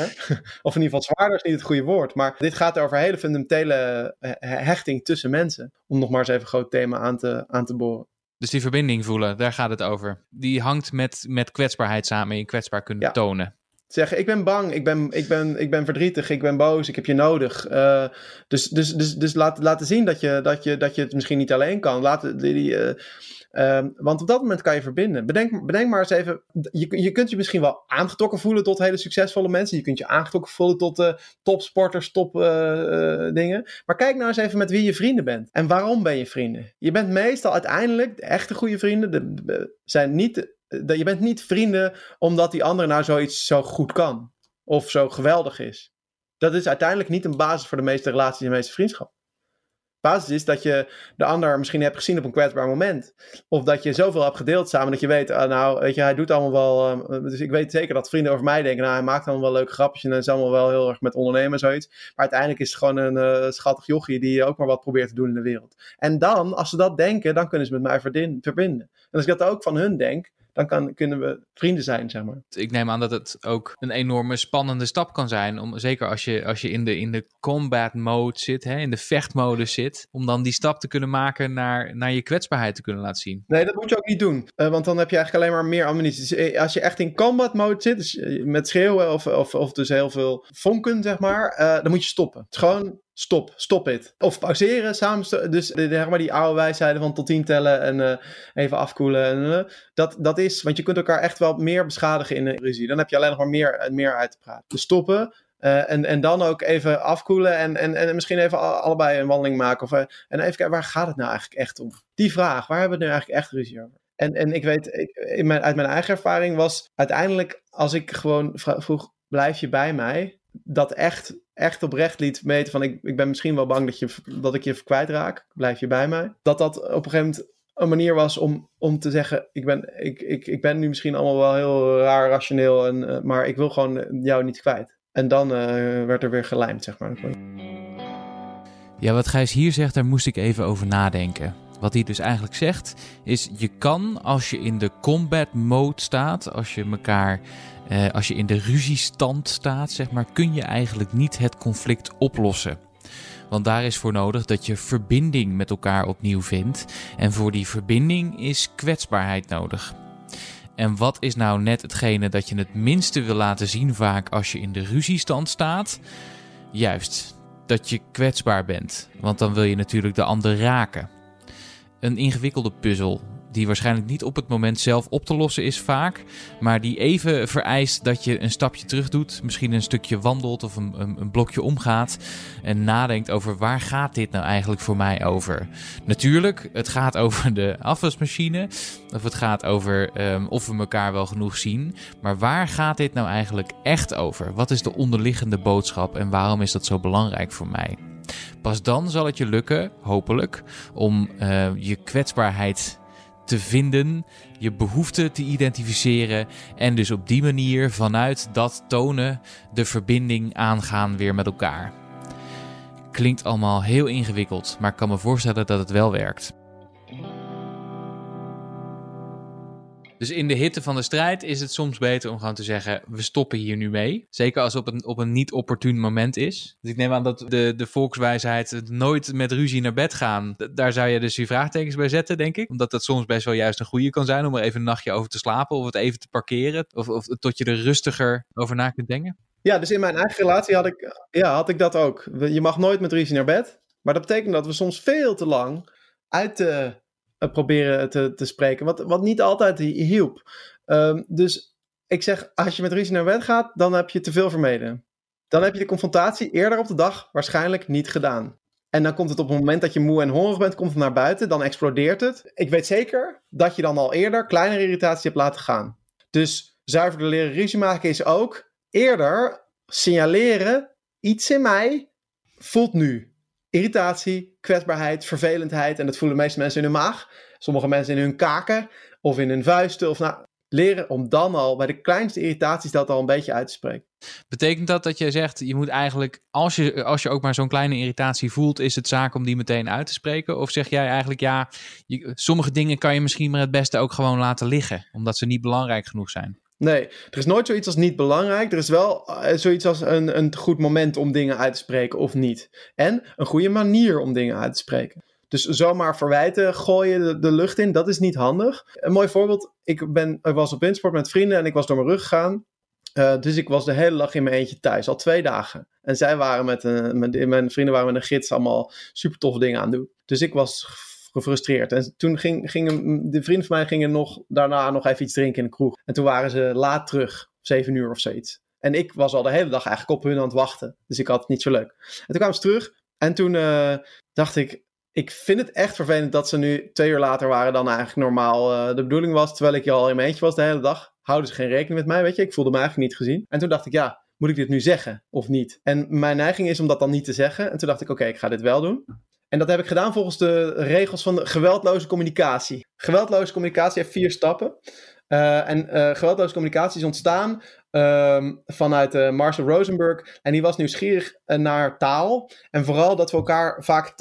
of in ieder geval zwaarder is niet het goede woord. Maar dit gaat over hele fundamentele eh, hechting tussen mensen. Om nog maar eens even een groot thema aan te, aan te boren. Dus die verbinding voelen, daar gaat het over. Die hangt met, met kwetsbaarheid samen, je kwetsbaar kunnen ja. tonen. Zeggen, ik ben bang, ik ben, ik ben, ik ben verdrietig, ik ben boos, ik heb je nodig. Uh, dus dus, dus, dus laat, laten zien dat je, dat, je, dat je het misschien niet alleen kan. Laat, die, uh, uh, want op dat moment kan je verbinden. Bedenk, bedenk maar eens even, je, je kunt je misschien wel aangetrokken voelen tot hele succesvolle mensen. Je kunt je aangetrokken voelen tot uh, topsporters, top dingen. Maar kijk nou eens even met wie je vrienden bent. En waarom ben je vrienden? Je bent meestal uiteindelijk, de echte goede vrienden, de, zijn niet je bent niet vrienden omdat die ander nou zoiets zo goed kan. Of zo geweldig is. Dat is uiteindelijk niet een basis voor de meeste relaties en de meeste vriendschap. Basis is dat je de ander misschien hebt gezien op een kwetsbaar moment. Of dat je zoveel hebt gedeeld samen dat je weet, uh, nou, weet je, hij doet allemaal wel. Uh, dus ik weet zeker dat vrienden over mij denken, nou, hij maakt allemaal wel leuke grapjes en is allemaal wel heel erg met ondernemen en zoiets. Maar uiteindelijk is het gewoon een uh, schattig jochie die ook maar wat probeert te doen in de wereld. En dan, als ze dat denken, dan kunnen ze met mij verbinden. En als ik dat ook van hun denk, dan kan, kunnen we vrienden zijn, zeg maar. Ik neem aan dat het ook een enorme spannende stap kan zijn. Om, zeker als je, als je in, de, in de combat mode zit, hè, in de vechtmodus zit. Om dan die stap te kunnen maken naar, naar je kwetsbaarheid te kunnen laten zien. Nee, dat moet je ook niet doen. Uh, want dan heb je eigenlijk alleen maar meer ammunitie. Dus eh, als je echt in combat mode zit, dus eh, met schreeuwen of, of, of dus heel veel vonken, zeg maar. Uh, dan moet je stoppen. Het is gewoon stop, stop het. Of pauzeren, samen, dus zeg maar die oude wijsheden van tot tien tellen en uh, even afkoelen. En, uh, dat, dat is, want je kunt elkaar echt wel meer beschadigen in een ruzie. Dan heb je alleen nog maar meer, meer uit te praten. Dus stoppen en, en dan ook even afkoelen en, en, en misschien even allebei een wandeling maken. Of, en even kijken, waar gaat het nou eigenlijk echt om? Die vraag, waar hebben we nu eigenlijk echt ruzie over? En, en ik weet, in mijn, uit mijn eigen ervaring was uiteindelijk, als ik gewoon vroeg, blijf je bij mij? Dat echt echt oprecht liet meten van ik, ik ben misschien wel bang dat, je, dat ik je kwijtraak, blijf je bij mij. Dat dat op een gegeven moment een manier was om, om te zeggen, ik ben, ik, ik, ik ben nu misschien allemaal wel heel raar rationeel, en, uh, maar ik wil gewoon jou niet kwijt. En dan uh, werd er weer gelijmd, zeg maar. Ja, wat Gijs hier zegt, daar moest ik even over nadenken. Wat hij dus eigenlijk zegt, is je kan als je in de combat mode staat, als je elkaar uh, als je in de ruziestand staat, zeg maar, kun je eigenlijk niet het conflict oplossen. Want daar is voor nodig dat je verbinding met elkaar opnieuw vindt. En voor die verbinding is kwetsbaarheid nodig. En wat is nou net hetgene dat je het minste wil laten zien vaak als je in de ruziestand staat? Juist, dat je kwetsbaar bent. Want dan wil je natuurlijk de ander raken. Een ingewikkelde puzzel die waarschijnlijk niet op het moment zelf op te lossen is vaak, maar die even vereist dat je een stapje terug doet, misschien een stukje wandelt of een, een, blokje omgaat en nadenkt over waar gaat dit nou eigenlijk voor mij over. Natuurlijk, het gaat over de afwasmachine of het gaat over um, of we elkaar wel genoeg zien, maar waar gaat dit nou eigenlijk echt over? Wat is de onderliggende boodschap en waarom is dat zo belangrijk voor mij? Pas dan zal het je lukken, hopelijk, om uh, je kwetsbaarheid te vinden, je behoeften te identificeren en dus op die manier vanuit dat tonen de verbinding aangaan weer met elkaar. Klinkt allemaal heel ingewikkeld, maar ik kan me voorstellen dat het wel werkt. Dus in de hitte van de strijd is het soms beter om gewoon te zeggen: we stoppen hier nu mee. Zeker als het op een, op een niet opportun moment is. Dus ik neem aan dat de, de volkswijsheid nooit met ruzie naar bed gaan. Daar zou je dus je vraagtekens bij zetten, denk ik. Omdat dat soms best wel juist een goede kan zijn om er even een nachtje over te slapen of het even te parkeren. Of, of tot je er rustiger over na kunt denken. Ja, dus in mijn eigen relatie had ik, ja, had ik dat ook. Je mag nooit met ruzie naar bed. Maar dat betekent dat we soms veel te lang uit de proberen te, te spreken. Wat, wat niet altijd hielp. Um, dus ik zeg, als je met ruzie naar bed gaat, dan heb je te veel vermeden. Dan heb je de confrontatie eerder op de dag waarschijnlijk niet gedaan. En dan komt het op het moment dat je moe en hongerig bent, komt het naar buiten, dan explodeert het. Ik weet zeker dat je dan al eerder kleinere irritatie hebt laten gaan. Dus zuiverder leren ruzie maken is ook eerder signaleren, iets in mij voelt nu irritatie, kwetsbaarheid, vervelendheid. En dat voelen de meeste mensen in hun maag. Sommige mensen in hun kaken of in hun vuisten. Of nou, leren om dan al bij de kleinste irritaties dat al een beetje uit te spreken. Betekent dat dat je zegt, je moet eigenlijk, als je, als je ook maar zo'n kleine irritatie voelt, is het zaak om die meteen uit te spreken? Of zeg jij eigenlijk, ja, sommige dingen kan je misschien maar het beste ook gewoon laten liggen, omdat ze niet belangrijk genoeg zijn? Nee, er is nooit zoiets als niet belangrijk. Er is wel uh, zoiets als een, een goed moment om dingen uit te spreken of niet. En een goede manier om dingen uit te spreken. Dus zomaar verwijten gooien de, lucht in, dat is niet handig. Een mooi voorbeeld, ik, ben, was op windsport met vrienden en ik was door mijn rug gegaan. Uh, dus ik was de hele dag in mijn eentje thuis, al twee dagen. En zij waren met, mijn, mijn vrienden waren met een gids allemaal super toffe dingen aan het doen. Dus ik was gefrustreerd. En toen ging, gingen de vrienden van mij gingen nog, daarna nog even iets drinken in de kroeg. En toen waren ze laat terug, zeven uur of zoiets. En ik was al de hele dag eigenlijk op hun aan het wachten. Dus ik had het niet zo leuk. En toen kwamen ze terug. En toen uh, dacht ik, ik vind het echt vervelend dat ze nu twee uur later waren dan eigenlijk normaal uh, de bedoeling was. Terwijl ik al in mijn eentje was de hele dag. Houden ze geen rekening met mij, weet je. Ik voelde me eigenlijk niet gezien. En toen dacht ik, ja, moet ik dit nu zeggen of niet? En mijn neiging is om dat dan niet te zeggen. En toen dacht ik, oké, ik ga dit wel doen. En dat heb ik gedaan volgens de regels van de geweldloze communicatie. Geweldloze communicatie heeft vier stappen. Uh, en uh, geweldloze communicatie is ontstaan uh, vanuit uh, Marshall Rosenberg. En die was nieuwsgierig naar taal. En vooral dat we elkaar vaak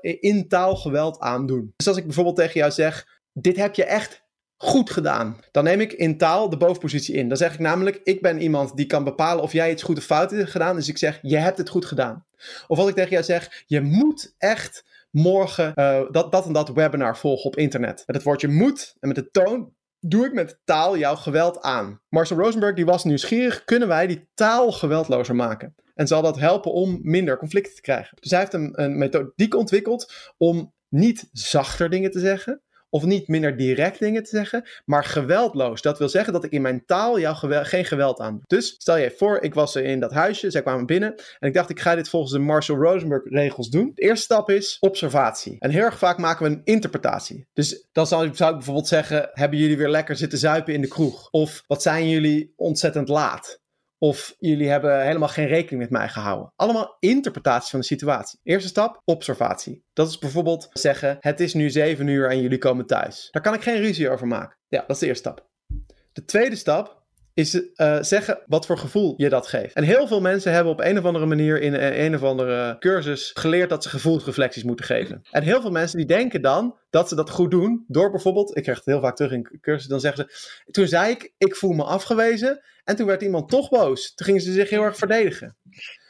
in taal geweld aandoen. Dus als ik bijvoorbeeld tegen jou zeg: Dit heb je echt goed gedaan. Dan neem ik in taal de bovenpositie in. Dan zeg ik namelijk: Ik ben iemand die kan bepalen of jij iets goed of fout hebt gedaan. Dus ik zeg: Je hebt het goed gedaan. Of als ik tegen jou zeg: Je moet echt morgen dat, dat en dat webinar volgen op internet. Met het woordje moet en met de toon doe ik met taal jouw geweld aan. Marcel Rosenberg die was nieuwsgierig, kunnen wij die taal geweldlozer maken? En zal dat helpen om minder conflicten te krijgen? Dus hij heeft een, een methodiek ontwikkeld om niet zachter dingen te zeggen, of niet minder direct dingen te zeggen, maar geweldloos. Dat wil zeggen dat ik in mijn taal jou geen geweld aan doe. Dus stel je voor, ik was in dat huisje, zij kwamen binnen en ik dacht ik ga dit volgens de Marshall Rosenberg regels doen. De eerste stap is observatie. En heel erg vaak maken we een interpretatie. Dus dan ik, zou ik bijvoorbeeld zeggen, hebben jullie weer lekker zitten zuipen in de kroeg? Of wat zijn jullie ontzettend laat? Of jullie hebben helemaal geen rekening met mij gehouden. Allemaal interpretaties van de situatie. Eerste stap, observatie. Dat is bijvoorbeeld zeggen: Het is nu 7 uur en jullie komen thuis. Daar kan ik geen ruzie over maken. Ja, dat is de eerste stap. De tweede stap is uh, zeggen wat voor gevoel je dat geeft. En heel veel mensen hebben op een of andere manier in een of andere cursus geleerd dat ze gevoelsreflecties moeten geven. En heel veel mensen die denken dan dat ze dat goed doen door bijvoorbeeld, ik krijg het heel vaak terug in cursus, dan zeggen ze, toen zei ik, ik voel me afgewezen en toen werd iemand toch boos. Toen gingen ze zich heel erg verdedigen.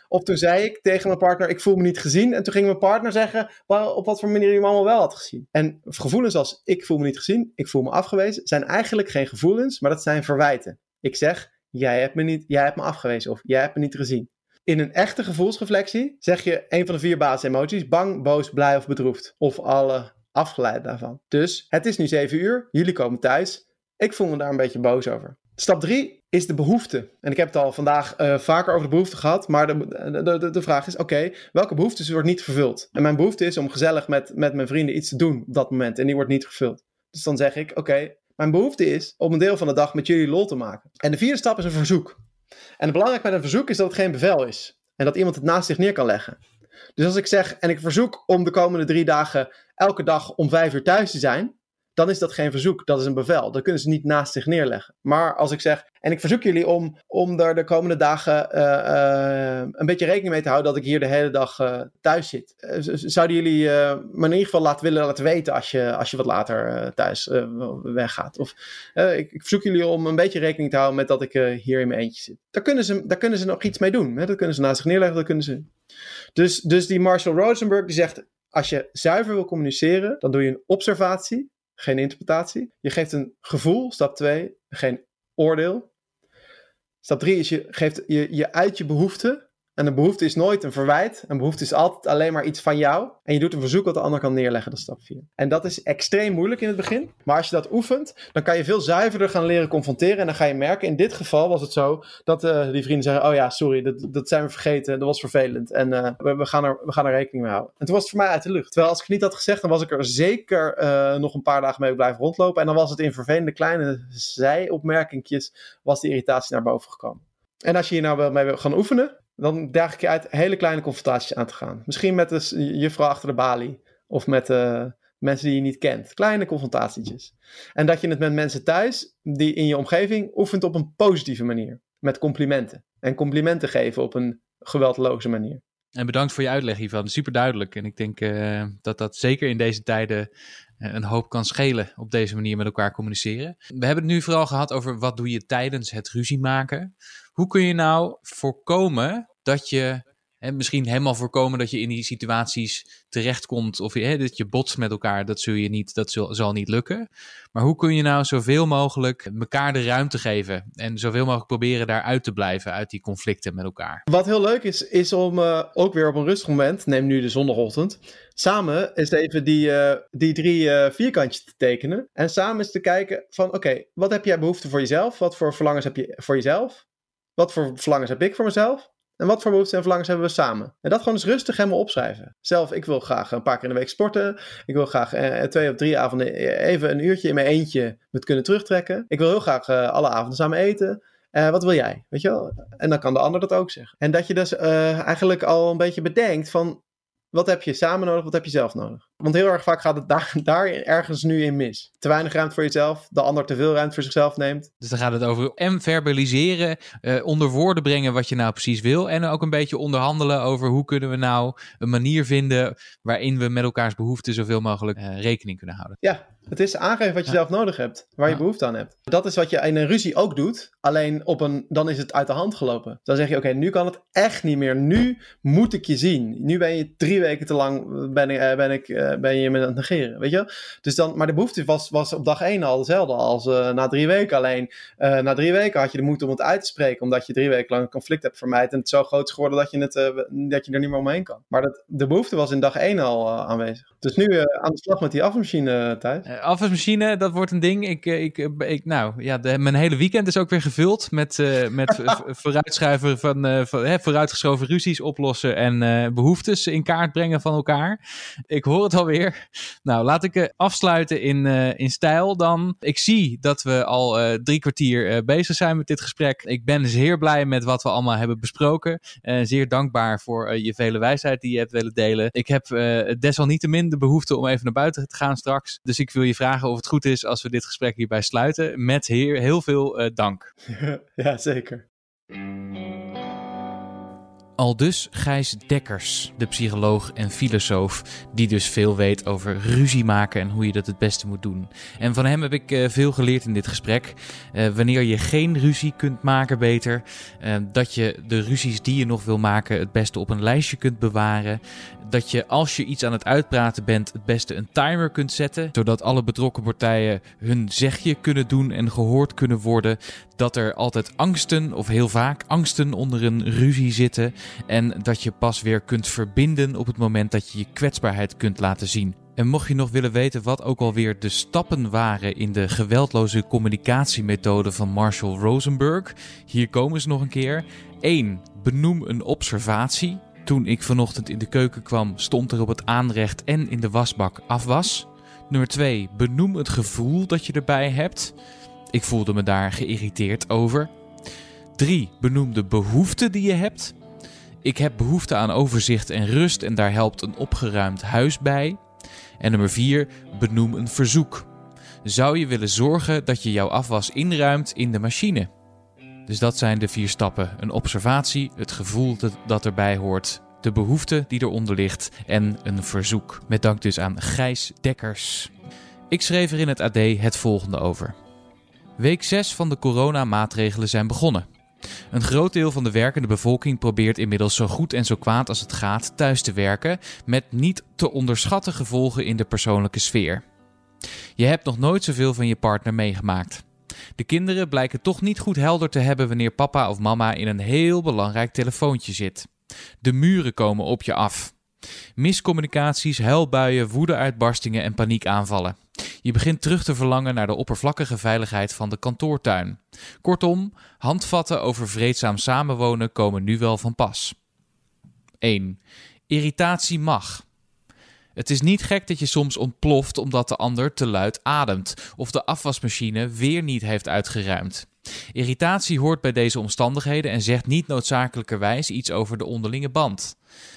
Of toen zei ik tegen mijn partner, ik voel me niet gezien. En toen ging mijn partner zeggen op wat voor manier hij me allemaal wel had gezien. En gevoelens als ik voel me niet gezien, ik voel me afgewezen, zijn eigenlijk geen gevoelens, maar dat zijn verwijten. Ik zeg, jij hebt me, niet, jij hebt me afgewezen of jij hebt me niet gezien. In een echte gevoelsreflectie zeg je een van de vier basisemoties: bang, boos, blij of bedroefd. Of alle afgeleid daarvan. Dus het is nu 7 uur, jullie komen thuis. Ik voel me daar een beetje boos over. Stap 3 is de behoefte. En ik heb het al vandaag uh, vaker over de behoefte gehad. Maar de, de, de, vraag is: oké, welke behoefte wordt niet vervuld? En mijn behoefte is om gezellig met, met mijn vrienden iets te doen op dat moment. En die wordt niet vervuld. Dus dan zeg ik: oké, mijn behoefte is om een deel van de dag met jullie lol te maken. En de vierde stap is een verzoek. En het belangrijk met een verzoek is dat het geen bevel is. En dat iemand het naast zich neer kan leggen. Dus als ik zeg en ik verzoek om de komende drie dagen elke dag om vijf uur thuis te zijn, dan is dat geen verzoek, dat is een bevel. Dat kunnen ze niet naast zich neerleggen. Maar als ik zeg, en ik verzoek jullie om, om er de komende dagen uh, uh, een beetje rekening mee te houden dat ik hier de hele dag uh, thuis zit. zouden jullie me in ieder geval laten willen laten weten als je, als je wat later thuis weggaat? Of ik, ik, verzoek jullie om een beetje rekening te houden met dat ik hier in mijn eentje zit. Daar kunnen ze, daar kunnen ze nog iets mee doen. Hè? Dat kunnen ze naast zich neerleggen, dat kunnen ze. Dus, dus die Marshall Rosenberg die zegt, als je zuiver wil communiceren, dan doe je een observatie geen interpretatie. Je geeft een gevoel, stap 2, geen oordeel. Stap 3 is je geeft je, je uit je behoefte en een behoefte is nooit een verwijt. Een behoefte is altijd alleen maar iets van jou. En je doet een verzoek wat de ander kan neerleggen, dat is stap 4. En dat is extreem moeilijk in het begin. Maar als je dat oefent, dan kan je veel zuiverder gaan leren confronteren. En dan ga je merken, in dit geval was het zo, dat uh, die vrienden zeggen, oh ja, sorry, dat, dat zijn we vergeten. Dat was vervelend. En uh, we, gaan er, we gaan er rekening mee houden. En toen was het voor mij uit de lucht. Terwijl als ik niet had gezegd, dan was ik er zeker uh, nog een paar dagen mee blijven rondlopen. En dan was het in vervelende kleine zijopmerkingjes, was die irritatie naar boven gekomen. En als je hier nou wel mee wil gaan oefenen, dan daag ik je uit hele kleine confrontaties aan te gaan. Misschien met de juffrouw achter de balie. Of met uh, mensen die je niet kent. Kleine confrontatietjes. En dat je het met mensen thuis, die in je omgeving, oefent op een positieve manier. Met complimenten. En complimenten geven op een geweldloze manier. En bedankt voor je uitleg hiervan. Super duidelijk. En ik denk uh, dat dat zeker in deze tijden uh, een hoop kan schelen op deze manier met elkaar communiceren. We hebben het nu vooral gehad over wat doe je tijdens het ruzie maken. Hoe kun je nou voorkomen dat je En misschien helemaal voorkomen dat je in die situaties terechtkomt of hè, dat je botst met elkaar, dat, zul je niet, dat zal, zal niet lukken. Maar hoe kun je nou zoveel mogelijk elkaar de ruimte geven en zoveel mogelijk proberen daaruit te blijven uit die conflicten met elkaar? Wat heel leuk is, is om uh, ook weer op een rustig moment, neem nu de zondagochtend, samen eens even die, uh, die drie uh, vierkantjes te tekenen. En samen eens te kijken van oké, wat heb jij behoefte voor jezelf? Wat voor verlangens heb je voor jezelf? Wat voor verlangens heb ik voor mezelf? En wat voor behoeften en verlangens hebben we samen? En dat gewoon eens rustig helemaal opschrijven. Zelf, ik wil graag een paar keer in de week sporten. Ik wil graag eh, twee of drie avonden even een uurtje in mijn eentje met kunnen terugtrekken. Ik wil heel graag uh, alle avonden samen eten. Uh, wat wil jij? Weet je wel? En dan kan de ander dat ook zeggen. En dat je dus eigenlijk al een beetje bedenkt van wat heb je samen nodig, wat heb je zelf nodig? Want heel erg vaak gaat het daar, daar ergens nu in mis. Te weinig ruimte voor jezelf, de ander te veel ruimte voor zichzelf neemt. Dus dan gaat het over en verbaliseren, uh, onder woorden brengen wat je nou precies wil. En ook een beetje onderhandelen over hoe kunnen we nou een manier vinden waarin we met elkaars behoeften zoveel mogelijk uh, rekening kunnen houden. Ja, het is aangeven wat je ja. zelf nodig hebt, waar je behoefte aan hebt. Dat is wat je in een ruzie ook doet, alleen op een, dan is het uit de hand gelopen. Dan zeg je, oké, okay, nu kan het echt niet meer. Nu moet ik je zien. Nu ben je drie weken te lang, ben ik, uh, ben ik, uh, ben je me aan het negeren, weet je Dus dan, maar de behoefte was, was op dag één al hetzelfde als uh, na drie weken. Alleen na drie weken had je de moed om het uit te spreken, omdat je drie weken lang een conflict hebt vermijd en het zo groot is geworden dat je, het, dat je er niet meer omheen kan. Maar dat, de behoefte was in dag één al aanwezig. Dus nu aan de slag met die afwasmachine, Thijs. Uh, afwasmachine, dat wordt een ding. Ik, ik, ik, nou ja, de, mijn hele weekend is ook weer gevuld met, uh, met vooruitschuiven van, uh, van hè, vooruitgeschoven ruzies oplossen en behoeftes in kaart brengen van elkaar. Ik hoor het alweer. Nou, laat ik afsluiten in, in stijl dan. Ik zie dat we al drie kwartier bezig zijn met dit gesprek. Ik ben zeer blij met wat we allemaal hebben besproken. zeer dankbaar voor je vele wijsheid die je hebt willen delen. Ik heb desalniettemin de behoefte om even naar buiten te gaan straks. Dus ik wil je vragen of het goed is als we dit gesprek hierbij sluiten. Met heel, heel veel uh, dank. Ja, zeker. Al dus Gijs Dekkers, de psycholoog en filosoof, die dus veel weet over ruzie maken en hoe je dat het beste moet doen. En van hem heb ik uh, veel geleerd in dit gesprek. Uh, wanneer je geen ruzie kunt maken, beter. Uh, dat je de ruzies die je nog wil maken het beste op een lijstje kunt bewaren. Dat je als je iets aan het uitpraten bent, het beste een timer kunt zetten. Zodat alle betrokken partijen hun zegje kunnen doen en gehoord kunnen worden. Dat er altijd angsten, of heel vaak angsten onder een ruzie zitten. En dat je pas weer kunt verbinden op het moment dat je je kwetsbaarheid kunt laten zien. En mocht je nog willen weten wat ook alweer de stappen waren in de geweldloze communicatiemethode van Marshall Rosenberg, hier komen ze nog een keer. 1. Benoem een observatie. Toen ik vanochtend in de keuken kwam, stond er op het aanrecht en in de wasbak afwas. Nummer 2. Benoem het gevoel dat je erbij hebt. Ik voelde me daar geïrriteerd over. 3. Benoem de behoefte die je hebt. Ik heb behoefte aan overzicht en rust en daar helpt een opgeruimd huis bij. En nummer 4. Benoem een verzoek. Zou je willen zorgen dat je jouw afwas inruimt in de machine? Dus dat zijn de vier stappen. Een observatie, het gevoel dat, erbij hoort, de behoefte die eronder ligt en een verzoek. Met dank dus aan Gijs Dekkers. Ik schreef er in het AD het volgende over. Week 6 van de coronamaatregelen zijn begonnen. Een groot deel van de werkende bevolking probeert inmiddels zo goed en zo kwaad als het gaat thuis te werken, met niet te onderschatten gevolgen in de persoonlijke sfeer. Je hebt nog nooit zoveel van je partner meegemaakt. De kinderen blijken toch niet goed helder te hebben wanneer papa of mama in een heel belangrijk telefoontje zit. De muren komen op je af. Miscommunicaties, huilbuien, woedeuitbarstingen en paniekaanvallen. Je begint terug te verlangen naar de oppervlakkige veiligheid van de kantoortuin. Kortom, handvatten over vreedzaam samenwonen komen nu wel van pas. 1. Irritatie mag. Het is niet gek dat je soms ontploft omdat de ander te luid ademt of de afwasmachine weer niet heeft uitgeruimd. Irritatie hoort bij deze omstandigheden en zegt niet noodzakelijkerwijs iets over de onderlinge band.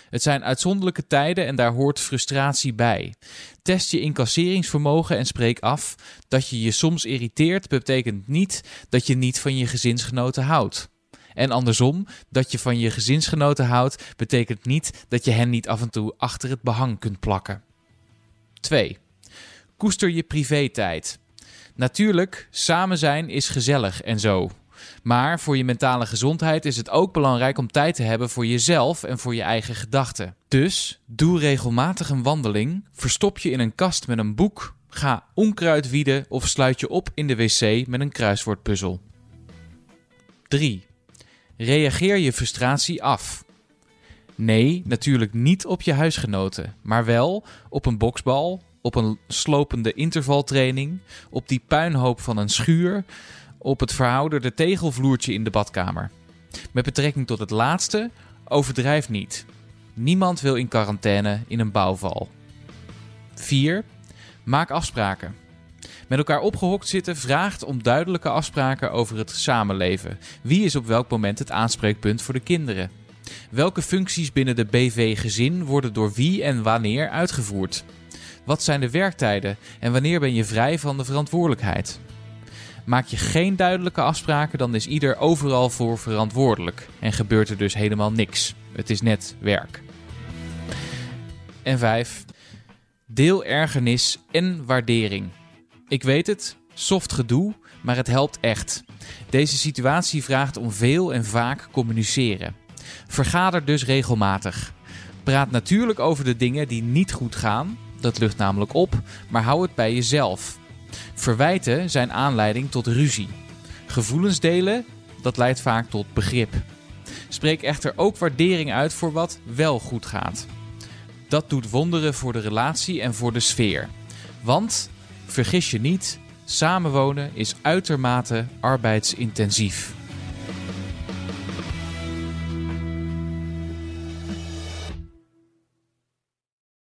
Het zijn uitzonderlijke tijden en daar hoort frustratie bij. Test je incasseringsvermogen en spreek af dat je je soms irriteert, betekent niet dat je niet van je gezinsgenoten houdt. En andersom, dat je van je gezinsgenoten houdt, betekent niet dat je hen niet af en toe achter het behang kunt plakken. 2. Koester je privé-tijd. Natuurlijk, samen zijn is gezellig en zo. Maar voor je mentale gezondheid is het ook belangrijk om tijd te hebben voor jezelf en voor je eigen gedachten. Dus doe regelmatig een wandeling, verstop je in een kast met een boek, ga onkruid wieden of sluit je op in de wc met een kruiswoordpuzzel. 3. Reageer je frustratie af. Nee, natuurlijk niet op je huisgenoten, maar wel op een boksbal, op een slopende intervaltraining, op die puinhoop van een schuur, op het verouderde tegelvloertje in de badkamer. Met betrekking tot het laatste, overdrijf niet. Niemand wil in quarantaine in een bouwval. 4. Maak afspraken. Met elkaar opgehokt zitten vraagt om duidelijke afspraken over het samenleven. Wie is op welk moment het aanspreekpunt voor de kinderen? Welke functies binnen de BV-gezin worden door wie en wanneer uitgevoerd? Wat zijn de werktijden en wanneer ben je vrij van de verantwoordelijkheid? Maak je geen duidelijke afspraken, dan is ieder overal voor verantwoordelijk en gebeurt er dus helemaal niks. Het is net werk. En 5. Deel ergernis en waardering. Ik weet het, soft gedoe, maar het helpt echt. Deze situatie vraagt om veel en vaak communiceren. Vergader dus regelmatig. Praat natuurlijk over de dingen die niet goed gaan, dat lucht namelijk op, maar hou het bij jezelf. Verwijten zijn aanleiding tot ruzie. Gevoelens delen, dat leidt vaak tot begrip. Spreek echter ook waardering uit voor wat wel goed gaat. Dat doet wonderen voor de relatie en voor de sfeer. Want, vergis je niet, samenwonen is uitermate arbeidsintensief.